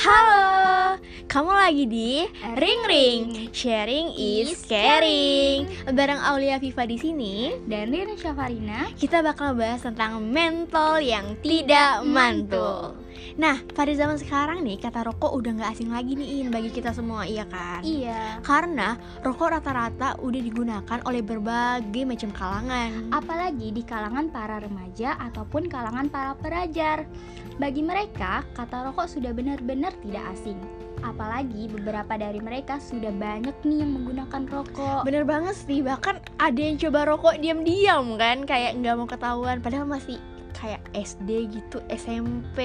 Halo, kamu lagi di Ring Ring. Sharing is caring. Bareng Aulia Viva di sini, dan Rina Syafarina kita bakal bahas tentang mental yang tidak mantul. Nah, pada zaman sekarang nih kata rokok udah nggak asing lagi nih In, bagi kita semua, iya kan? Iya Karena rokok rata-rata udah digunakan oleh berbagai macam kalangan. Apalagi di kalangan para remaja ataupun kalangan para pelajar Bagi mereka, kata rokok sudah benar-benar tidak asing Apalagi beberapa dari mereka sudah banyak nih yang menggunakan rokok Bener banget sih, bahkan ada yang coba rokok diam-diam kan, kayak nggak mau ketahuan, padahal masih kayak SD gitu, SMP.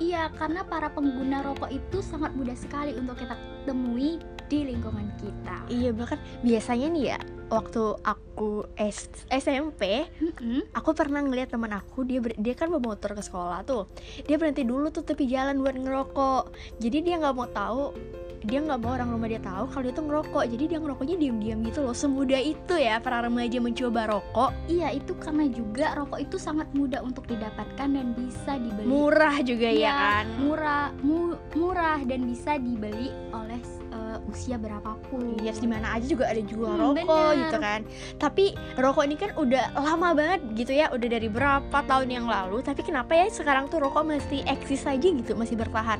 Iya, karena para pengguna rokok itu sangat mudah sekali untuk kita temui di lingkungan kita Iya bahkan biasanya nih ya, waktu aku S SMP, Mm-mm. aku pernah ngeliat teman aku dia ber- dia kan bawa motor ke sekolah tuh, dia berhenti dulu tuh tepi jalan buat ngerokok. Jadi dia nggak mau tahu dia nggak mau orang rumah dia tahu kalau dia tuh ngerokok jadi dia ngerokoknya diam-diam gitu loh semudah itu ya para remaja mencoba rokok Iya, itu karena juga rokok itu sangat mudah untuk didapatkan dan bisa dibeli murah juga ya Iya, kan murah mu- murah dan bisa dibeli oleh uh, usia berapapun Iya, di mana aja juga ada jual Hmm, rokok bener. gitu kan. Tapi rokok ini kan udah lama banget gitu ya, udah dari berapa tahun yang lalu. Tapi kenapa ya sekarang tuh rokok masih eksis aja gitu, masih bertahan?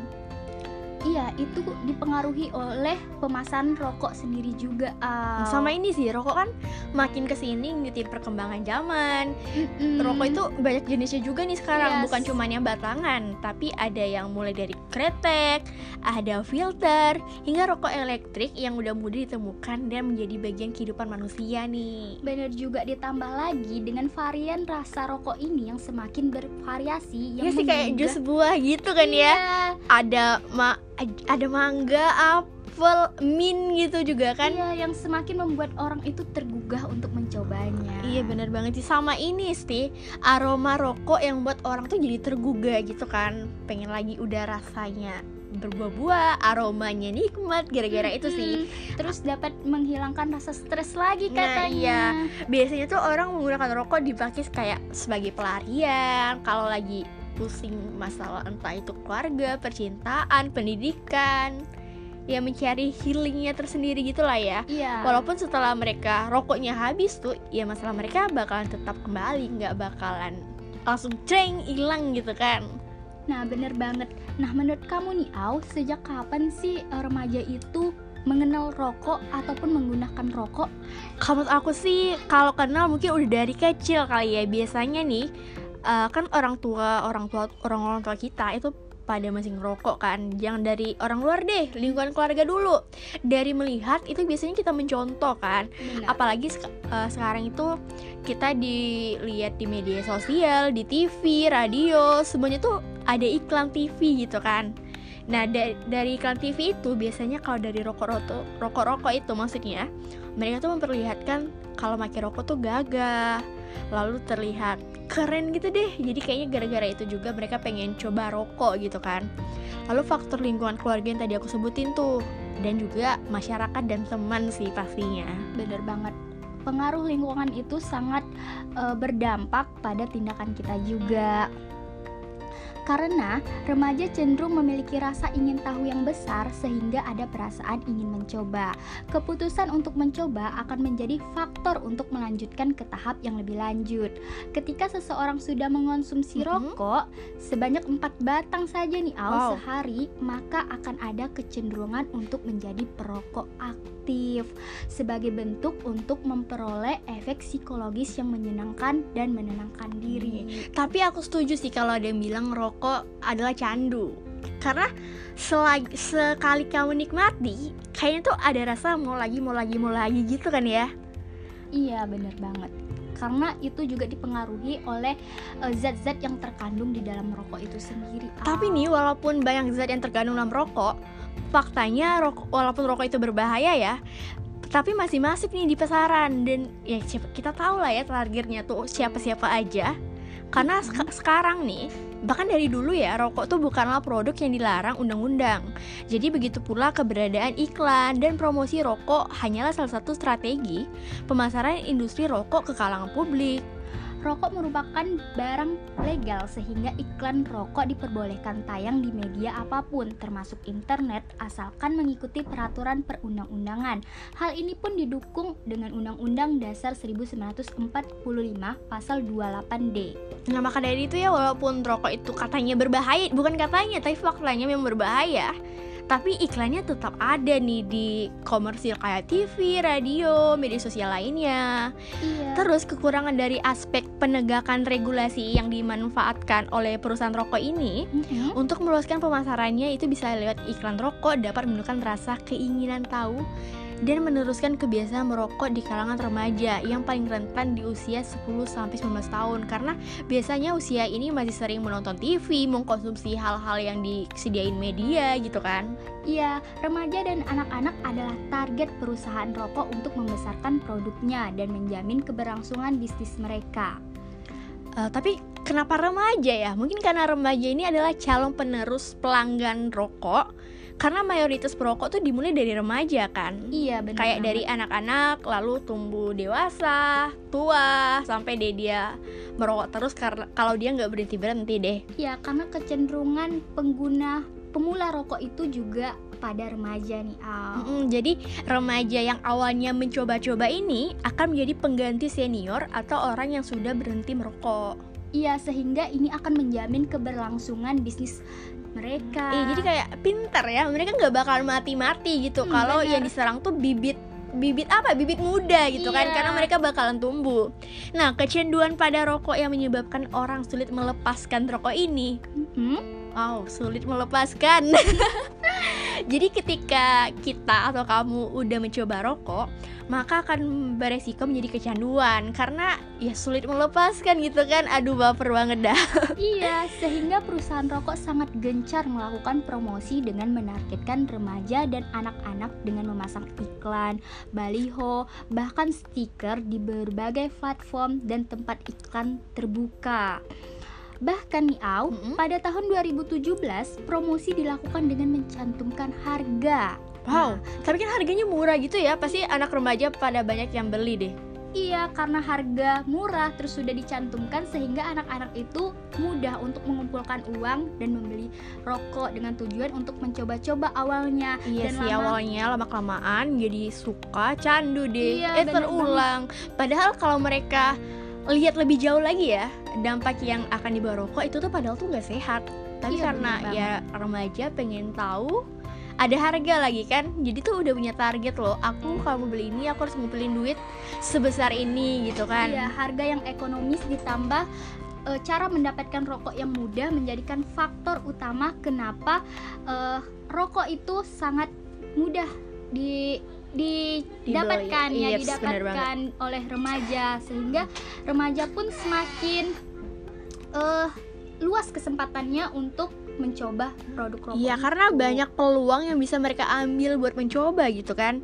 Iya itu dipengaruhi oleh pemasaran rokok sendiri juga Al. Sama ini sih, rokok kan makin ke sini ngikutin perkembangan zaman. Mm-mm. Rokok itu banyak jenisnya juga nih sekarang, Yes. bukan cuma yang batangan, tapi ada yang mulai dari kretek, ada filter, hingga rokok elektrik yang udah mudah ditemukan dan menjadi bagian kehidupan manusia nih. Bener juga ditambah lagi dengan varian rasa rokok ini yang semakin bervariasi yang Iya sih kayak jus buah gitu kan ya. Iya. ada ma ada mangga, apel, mint gitu juga kan? Iya, yang semakin membuat orang itu tergugah untuk mencobanya. Iya bener banget sih sama ini sih aroma rokok yang buat orang tuh jadi tergugah gitu kan pengen lagi udah rasanya berbuah-buah aromanya nikmat gara-gara itu sih. Terus dapat menghilangkan rasa stres lagi Nah, katanya. iya. biasanya tuh orang menggunakan rokok dipakai kayak sebagai pelarian kalau lagi pusing masalah entah itu keluarga percintaan pendidikan ya mencari healingnya tersendiri gitulah ya Iya. Walaupun setelah mereka rokoknya habis tuh, ya masalah mereka bakalan tetap kembali, nggak bakalan langsung ceng hilang gitu kan. Nah, bener banget. Nah, menurut kamu nih, Au, sejak kapan sih remaja itu mengenal rokok ataupun menggunakan rokok? Kalau menurut aku sih, kalau kenal mungkin udah dari kecil kali ya. Biasanya nih, eh, kan orang tua, orang tua, orang-orang tua kita itu pada masih ngerokok kan Jangan dari orang luar deh, lingkungan keluarga dulu Dari melihat itu biasanya kita mencontoh kan Benar. apalagi eh, sekarang itu kita dilihat di media sosial, di TV, radio, semuanya tuh ada iklan TV gitu kan. Nah da- dari iklan TV itu biasanya kalau dari rokok-rokok rokok-rokok itu maksudnya mereka tuh memperlihatkan kalau pakai rokok tuh gagah, lalu terlihat keren gitu deh. Jadi kayaknya gara-gara itu juga mereka pengen coba rokok gitu kan. Lalu faktor lingkungan keluarga yang tadi aku sebutin tuh dan juga masyarakat dan teman sih pastinya. Bener banget. Pengaruh lingkungan itu sangat eh, berdampak pada tindakan kita juga. Karena remaja cenderung memiliki rasa ingin tahu yang besar sehingga ada perasaan ingin mencoba. Keputusan untuk mencoba akan menjadi faktor untuk melanjutkan ke tahap yang lebih lanjut. Ketika seseorang sudah mengonsumsi Mhm. rokok sebanyak empat batang saja nih Al Wow. sehari, maka akan ada kecenderungan untuk menjadi perokok aktif sebagai bentuk untuk memperoleh efek psikologis yang menyenangkan dan menenangkan diri. Tapi aku setuju sih kalau ada yang bilang rokok adalah candu. Karena selagi, sekali kamu nikmati, kayaknya tuh ada rasa mau lagi, mau lagi, mau lagi gitu kan ya. Iya, bener banget. Karena itu juga dipengaruhi oleh eh, zat-zat yang terkandung di dalam rokok itu sendiri. Tapi nih walaupun banyak zat yang terkandung dalam rokok, faktanya rokok, walaupun rokok itu berbahaya ya, tapi masih masif nih di pasaran dan ya kita tahu lah ya targetnya tuh siapa-siapa aja. Karena seka- sekarang nih, bahkan dari dulu ya, rokok tuh bukanlah produk yang dilarang undang-undang. Jadi begitu pula keberadaan iklan dan promosi rokok hanyalah salah satu strategi pemasaran industri rokok ke kalangan publik. Rokok merupakan barang legal sehingga iklan rokok diperbolehkan tayang di media apa pun termasuk internet asalkan mengikuti peraturan perundang-undangan. Hal ini pun didukung dengan Undang-Undang Dasar 1945 pasal 28D. Nah maka dari itu ya walaupun rokok itu katanya berbahaya Bukan katanya tapi faktanya memang berbahaya tapi iklannya tetap ada nih di komersil kayak TV, radio, media sosial lainnya. Iya. Terus kekurangan dari aspek penegakan regulasi yang dimanfaatkan oleh perusahaan rokok ini Mhm. untuk meluaskan pemasarannya itu bisa lewat iklan rokok dapat menunjukkan rasa keinginan tahu dan meneruskan kebiasaan merokok di kalangan remaja yang paling rentan di usia 10 sampai 19 tahun karena biasanya usia ini masih sering menonton TV, mengkonsumsi hal-hal yang disediain media gitu kan. Iya, remaja dan anak-anak adalah target perusahaan rokok untuk membesarkan produknya dan menjamin keberlangsungan bisnis mereka. Eh, tapi kenapa remaja ya? Mungkin karena remaja ini adalah calon penerus pelanggan rokok karena mayoritas perokok tuh dimulai dari remaja kan. Iya, benar. kayak dari anak-anak lalu tumbuh dewasa tua sampai deh dia merokok terus karena kalau dia nggak berhenti berhenti deh Iya, karena kecenderungan pengguna pemula rokok itu juga pada remaja nih, Al. Mm-mm, jadi remaja yang awalnya mencoba-coba ini akan menjadi pengganti senior atau orang yang sudah berhenti merokok Iya, sehingga ini akan menjamin keberlangsungan bisnis mereka. Eh, jadi kayak pinter ya mereka nggak bakal mati-mati gitu Hmm, kalau yang diserang tuh bibit bibit apa bibit muda gitu kan Iya. karena mereka bakalan tumbuh. Nah kecanduan pada rokok yang menyebabkan orang sulit melepaskan rokok ini Mhm. Wow, sulit melepaskan. Jadi ketika kita atau kamu udah mencoba rokok, maka akan beresiko menjadi kecanduan karena ya sulit melepaskan gitu kan. Aduh baper banget dah. Iya, sehingga perusahaan rokok sangat gencar melakukan promosi dengan menargetkan remaja dan anak-anak dengan memasang iklan, baliho, bahkan stiker di berbagai platform dan tempat iklan terbuka. Bahkan nih Au, Mm-mm. pada tahun 2017 promosi dilakukan dengan mencantumkan harga. Wow, Nah, tapi kan harganya murah gitu ya. Pasti anak remaja pada banyak yang beli deh. Iya, karena harga murah terus sudah dicantumkan sehingga anak-anak itu mudah untuk mengumpulkan uang dan membeli rokok dengan tujuan untuk mencoba-coba awalnya. Iya Dan sih lama- awalnya lama kelamaan jadi suka candu deh. Iya, eh bener terulang. Padahal kalau mereka lihat lebih jauh lagi ya dampak yang akan dibawa rokok itu tuh padahal tuh nggak sehat. Tapi Iya, karena ya remaja pengen tahu ada harga lagi kan? Jadi tuh udah punya target loh aku kalau mau beli ini aku harus ngumpulin duit sebesar ini gitu kan. Iya, harga yang ekonomis ditambah eh, cara mendapatkan rokok yang mudah menjadikan faktor utama kenapa eh, rokok itu sangat mudah di didapatkan Dibeli. ya Yes, didapatkan oleh remaja sehingga remaja pun semakin eh luas kesempatannya untuk mencoba produk rokok. Iya karena itu. banyak peluang yang bisa mereka ambil buat mencoba gitu kan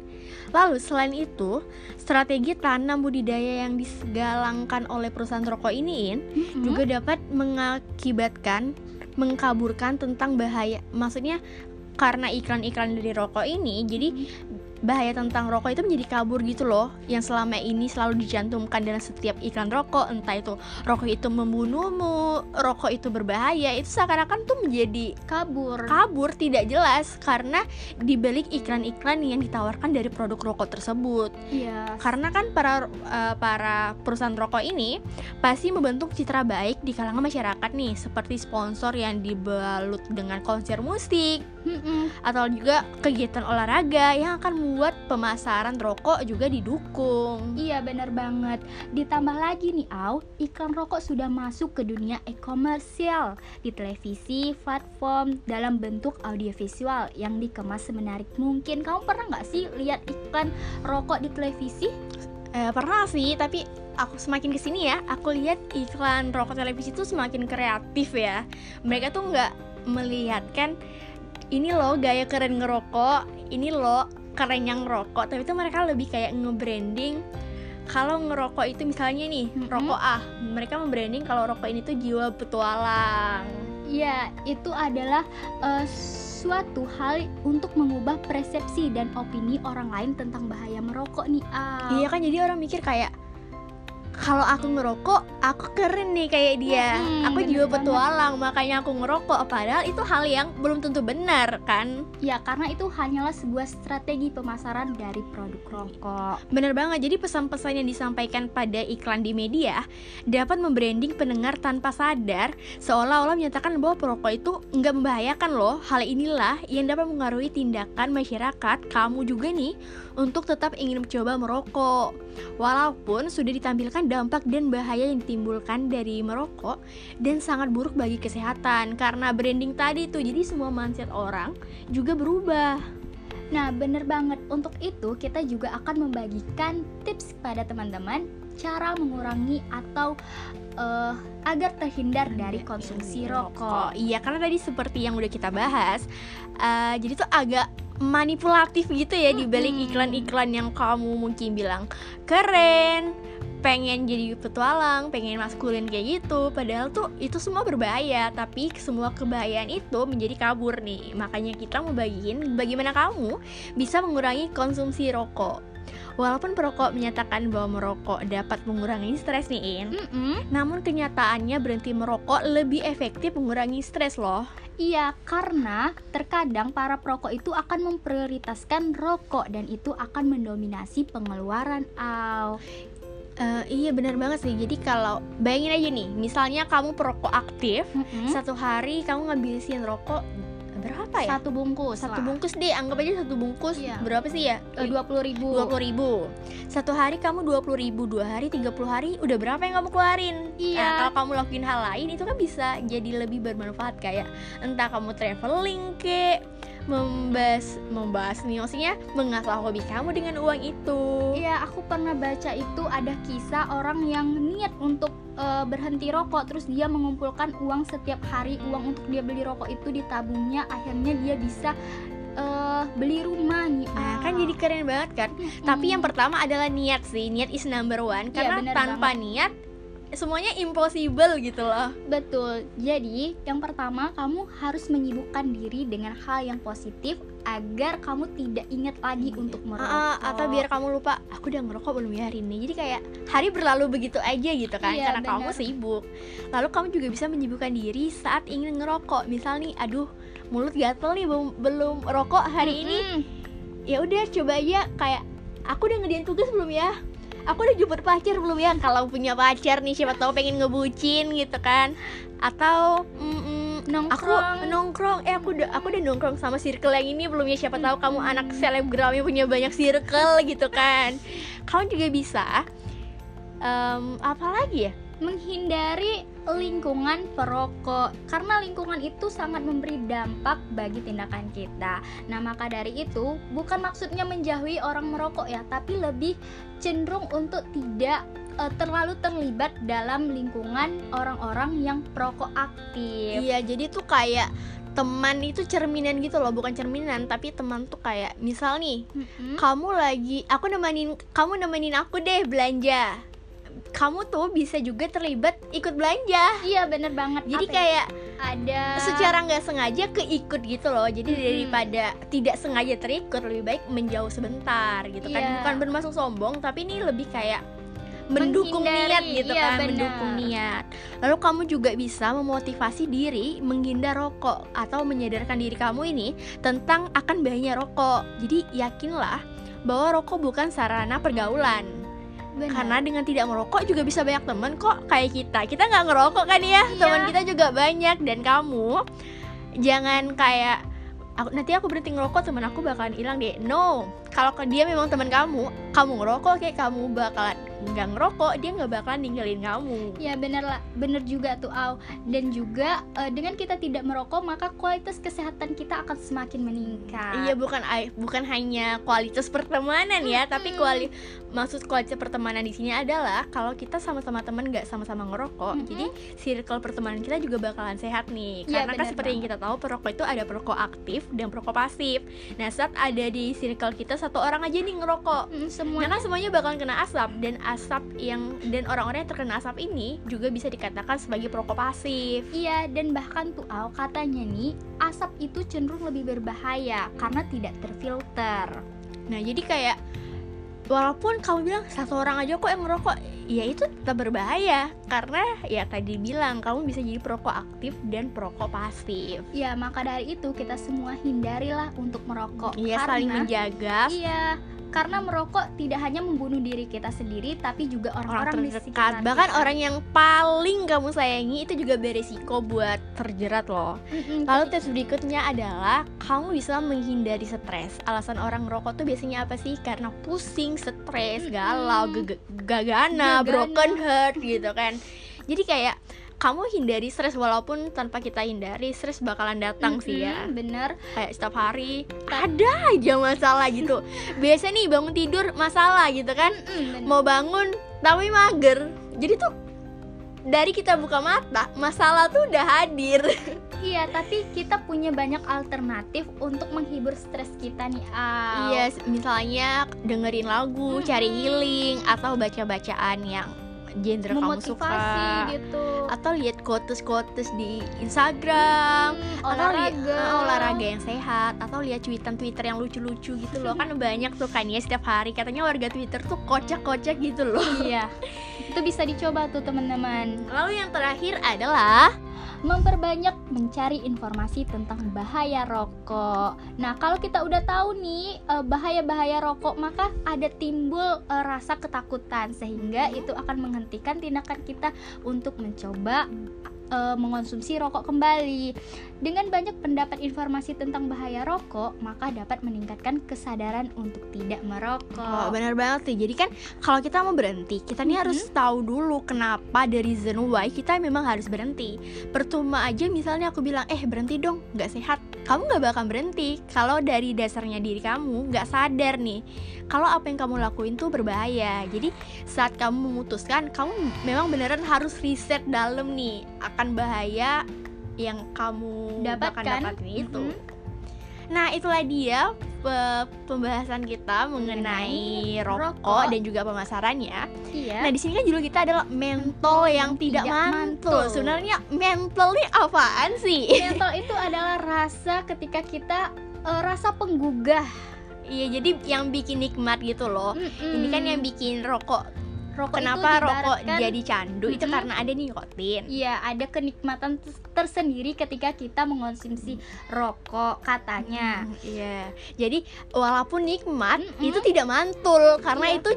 Lalu selain itu strategi tanam budidaya yang digalangkan oleh perusahaan rokok ini In, Mhm. juga dapat mengakibatkan mengkaburkan tentang bahaya maksudnya karena iklan-iklan dari rokok ini jadi bahaya tentang rokok itu menjadi kabur gitu loh yang selama ini selalu dicantumkan dalam setiap iklan rokok entah itu rokok itu membunuhmu rokok itu berbahaya itu seakan-akan tuh menjadi kabur. kabur tidak jelas karena dibalik iklan-iklan yang ditawarkan dari produk rokok tersebut Iya. karena kan para eh, para perusahaan rokok ini pasti membentuk citra baik di kalangan masyarakat nih seperti sponsor yang dibalut dengan konser musik Mm-mm. atau juga kegiatan olahraga yang akan membuat pemasaran rokok juga didukung. Iya benar banget. Ditambah lagi nih Au, iklan rokok sudah masuk ke dunia e-komersial di televisi, platform dalam bentuk audiovisual yang dikemas semenarik mungkin. Kamu pernah nggak sih lihat iklan rokok di televisi? Eh, pernah sih, tapi aku semakin ke sini ya, aku lihat iklan rokok televisi itu semakin kreatif ya. Mereka tuh nggak melihatkan ini loh gaya keren ngerokok, ini loh keren yang ngerokok, tapi itu mereka lebih kayak nge-branding kalau ngerokok itu misalnya nih Mm-mm. rokok A, mereka membranding kalau rokok ini tuh jiwa petualang. Iya, itu adalah eh, suatu hal untuk mengubah persepsi dan opini orang lain tentang bahaya merokok nih Au. Iya kan jadi orang mikir kayak kalau aku ngerokok aku keren nih kayak dia Hmm, aku juga banget. petualang makanya aku ngerokok padahal itu hal yang belum tentu benar kan Ya, karena itu hanyalah sebuah strategi pemasaran dari produk rokok. Bener banget, jadi pesan-pesan yang disampaikan pada iklan di media dapat membranding pendengar tanpa sadar seolah-olah menyatakan bahwa perokok itu nggak membahayakan loh. Hal inilah yang dapat mengaruhi tindakan masyarakat kamu juga nih untuk tetap ingin mencoba merokok. Walaupun sudah ditampilkan dampak dan bahaya yang ditimbulkan dari merokok dan sangat buruk bagi kesehatan karena branding tadi tuh jadi semua mindset orang juga berubah. Nah, bener banget. Untuk itu, kita juga akan membagikan tips kepada teman-teman cara mengurangi atau eh, agar terhindar dari konsumsi rokok. Iya, karena tadi seperti yang udah kita bahas, eh, jadi tuh agak manipulatif gitu ya di balik Mm-mm. iklan-iklan yang kamu mungkin bilang keren, pengen jadi petualang, pengen maskulin kayak gitu. Padahal tuh itu semua berbahaya, tapi semua kebahayaan itu menjadi kabur nih. Makanya kita mau bagiin bagaimana kamu bisa mengurangi konsumsi rokok. Walaupun perokok menyatakan bahwa merokok dapat mengurangi stres nih, In. Mm-mm. Namun kenyataannya berhenti merokok lebih efektif mengurangi stres loh. Iya, karena terkadang para perokok itu akan memprioritaskan rokok dan itu akan mendominasi pengeluaran. Aw. Eh, iya benar banget sih. Jadi kalau bayangin aja nih, misalnya kamu perokok aktif, Mm-mm. satu hari kamu ngabisin rokok berapa ya? Satu bungkus. Satu bungkus deh, anggap aja satu bungkus Iya. berapa sih ya? dua puluh ribu. Dua puluh ribu. Satu hari kamu dua puluh ribu, dua hari tiga puluh hari, udah berapa yang kamu keluarin? Iya. Nah, kalau kamu lakuin hal lain itu kan bisa jadi lebih bermanfaat kayak entah kamu traveling ke membahas membahas nih maksudnya mengasah hobi kamu dengan uang itu. Iya, aku pernah baca itu ada kisah orang yang niat untuk eh, berhenti rokok, terus dia mengumpulkan uang setiap hari, uang untuk dia beli rokok itu ditabungnya, akhirnya dia bisa eh, beli rumah nih. Nah, Ah. kan jadi keren banget kan? Mm-mm. Tapi yang pertama adalah niat sih. Niat is number one. Iya, Karena bener tanpa niat semuanya impossible gitu loh. Betul. Jadi, yang pertama kamu harus menyibukkan diri dengan hal yang positif agar kamu tidak ingat lagi untuk merokok. Ah, ah, atau biar kamu lupa, aku udah ngerokok belum ya hari ini. Jadi kayak hari berlalu begitu aja gitu kan, Iya, karena kamu bener. sibuk. Lalu kamu juga bisa menyibukkan diri saat ingin ngerokok. Misal nih, aduh mulut gatel nih belum belum rokok hari ini. Mm-mm. Ya udah coba aja kayak aku udah ngerjain tugas belum ya? Aku udah jemput pacar belum ya? Kalau punya pacar nih siapa tahu pengen ngebucin gitu kan? Atau mm-mm, aku nongkrong. nongkrong eh aku udah aku udah nongkrong sama circle yang ini belum ya siapa tahu kamu anak selebgram yang punya banyak circle gitu kan kamu juga bisa em, apa lagi ya menghindari lingkungan perokok karena lingkungan itu sangat memberi dampak bagi tindakan kita. Nah, maka dari itu bukan maksudnya menjauhi orang merokok ya, tapi lebih cenderung untuk tidak eh, terlalu terlibat dalam lingkungan orang-orang yang perokok aktif. iya jadi tuh kayak teman itu cerminan gitu loh bukan cerminan tapi teman tuh kayak misal nih Mm-mm. kamu lagi aku nemenin kamu nemenin aku deh belanja kamu tuh bisa juga terlibat ikut belanja Iya bener banget. jadi Apa ya? kayak ada secara nggak sengaja keikut gitu loh jadi Mm-mm. daripada tidak sengaja terikut lebih baik menjauh sebentar gitu kan Iya. bukan bermaksud sombong tapi ini lebih kayak mendukung Menghindari, niat gitu iya, kan benar. mendukung niat lalu kamu juga bisa memotivasi diri menghindar rokok atau menyadarkan diri kamu ini tentang akan bahayanya rokok jadi yakinlah bahwa rokok bukan sarana pergaulan bener. karena dengan tidak merokok juga bisa banyak teman kok kayak kita. Kita nggak ngerokok kan ya? Iya. teman kita juga banyak. Dan kamu jangan kayak aku nanti aku berhenti ngerokok teman aku bakalan hilang deh. No. Kalau dia memang teman kamu kamu ngerokok kayak kamu bakalan nggak ngerokok dia nggak bakalan ninggalin kamu Ya bener lah, bener juga tuh Au. Dan juga eh, dengan kita tidak merokok maka kualitas kesehatan kita akan semakin meningkat. Iya bukan bukan hanya kualitas pertemanan ya, tapi kuali maksud kualitas pertemanan di sini adalah kalau kita sama-sama teman nggak sama-sama ngerokok, Mm-mm. jadi circle pertemanan kita juga bakalan sehat nih. Iya, Karena kan seperti yang kita tahu perokok itu ada perokok aktif dan perokok pasif. Nah saat ada di circle kita satu orang aja nih ngerokok, Mm, Nah semua kan semuanya bakalan kena asap dan asap yang dan orang-orang yang terkena asap ini juga bisa dikatakan sebagai perokok pasif. Iya, dan bahkan tuh Au katanya nih, asap itu cenderung lebih berbahaya karena tidak terfilter. Nah jadi kayak walaupun kamu bilang satu orang aja kok yang ngerokok ya itu tetap berbahaya karena ya tadi bilang kamu bisa jadi perokok aktif dan perokok pasif. Ya, maka dari itu kita semua hindarilah untuk merokok. Iya saling menjaga Iya, karena merokok tidak hanya membunuh diri kita sendiri, tapi juga orang orang-orang di sekitar Bahkan kita. orang yang paling kamu sayangi itu juga beresiko buat terjerat loh. Mm-mm, Lalu tips berikutnya adalah kamu bisa menghindari stres. Alasan orang merokok tuh biasanya apa sih? Karena pusing, stres, galau, Gagana. broken heart gitu kan. Jadi kayak kamu hindari stres walaupun tanpa kita hindari stres bakalan datang sih ya. Bener. Kayak setiap hari ada aja masalah gitu. Biasa nih bangun tidur masalah gitu kan. Mm-mm, bener. Mau bangun tapi mager. Jadi tuh dari kita buka mata, masalah tuh udah hadir. Iya, tapi kita punya banyak alternatif untuk menghibur stres kita nih. Al. Iya, misalnya dengerin lagu, Mm-mm. cari healing atau baca-bacaan yang genre kamu suka. gitu. Atau lihat quotes-quotes di Instagram, Hmm, atau olahraga. eh, olahraga yang sehat, atau lihat cuitan Twitter yang lucu-lucu gitu loh. kan banyak tuh kan ya setiap hari katanya warga Twitter tuh kocak-kocak gitu loh. Iya. Itu bisa dicoba tuh teman-teman. Lalu yang terakhir adalah Memperbanyak mencari informasi tentang bahaya rokok. Nah, kalau kita udah tahu nih eh, bahaya-bahaya rokok, maka ada timbul eh, rasa ketakutan sehingga itu akan menghentikan tindakan kita untuk mencoba eh, mengonsumsi rokok kembali. Dengan banyak pendapat informasi tentang bahaya rokok, maka dapat meningkatkan kesadaran untuk tidak Oh, merokok. benar banget sih. Jadi kan kalau kita mau berhenti, kita nih Mhm. harus tahu dulu kenapa the reason why kita memang harus berhenti. Percuma aja misalnya aku bilang, eh berhenti dong, nggak sehat. Kamu nggak bakal berhenti kalau dari dasarnya diri kamu nggak sadar nih. Kalau apa yang kamu lakuin tuh berbahaya. Jadi saat kamu memutuskan, kamu memang beneran harus riset dalam nih akan bahaya yang kamu bakal Dapatkan. dapatin itu. Mhm. Nah, itulah dia pe- pembahasan kita mengenai Mengenai rokok, rokok. dan juga pemasarannya. Iya. Nah, di sini kan judul kita adalah mentol yang tidak, Tidak mantul. mantul. Sebenarnya mentol ini apaan sih? Mental itu adalah rasa ketika kita eh, rasa penggugah. Iya, jadi yang bikin nikmat gitu loh. Ini kan yang bikin rokok. Rokok Kenapa itu rokok jadi candu? Itu Mm-mm. karena ada nikotin. Iya, ada kenikmatan ter- tersendiri ketika kita mengonsumsi rokok katanya. Hmm, Iya. Jadi walaupun nikmat, Mm-mm. itu tidak mantul karena Iya. itu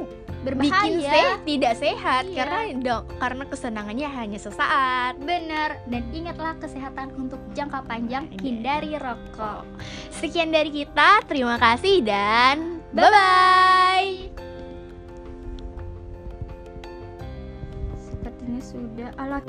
Berbahaya. bikin se- tidak sehat Iya. karena do- karena kesenangannya hanya sesaat. Benar, dan ingatlah kesehatan untuk jangka panjang, Iya. hindari rokok. Sekian dari kita, terima kasih dan bye bye. ini sudah alat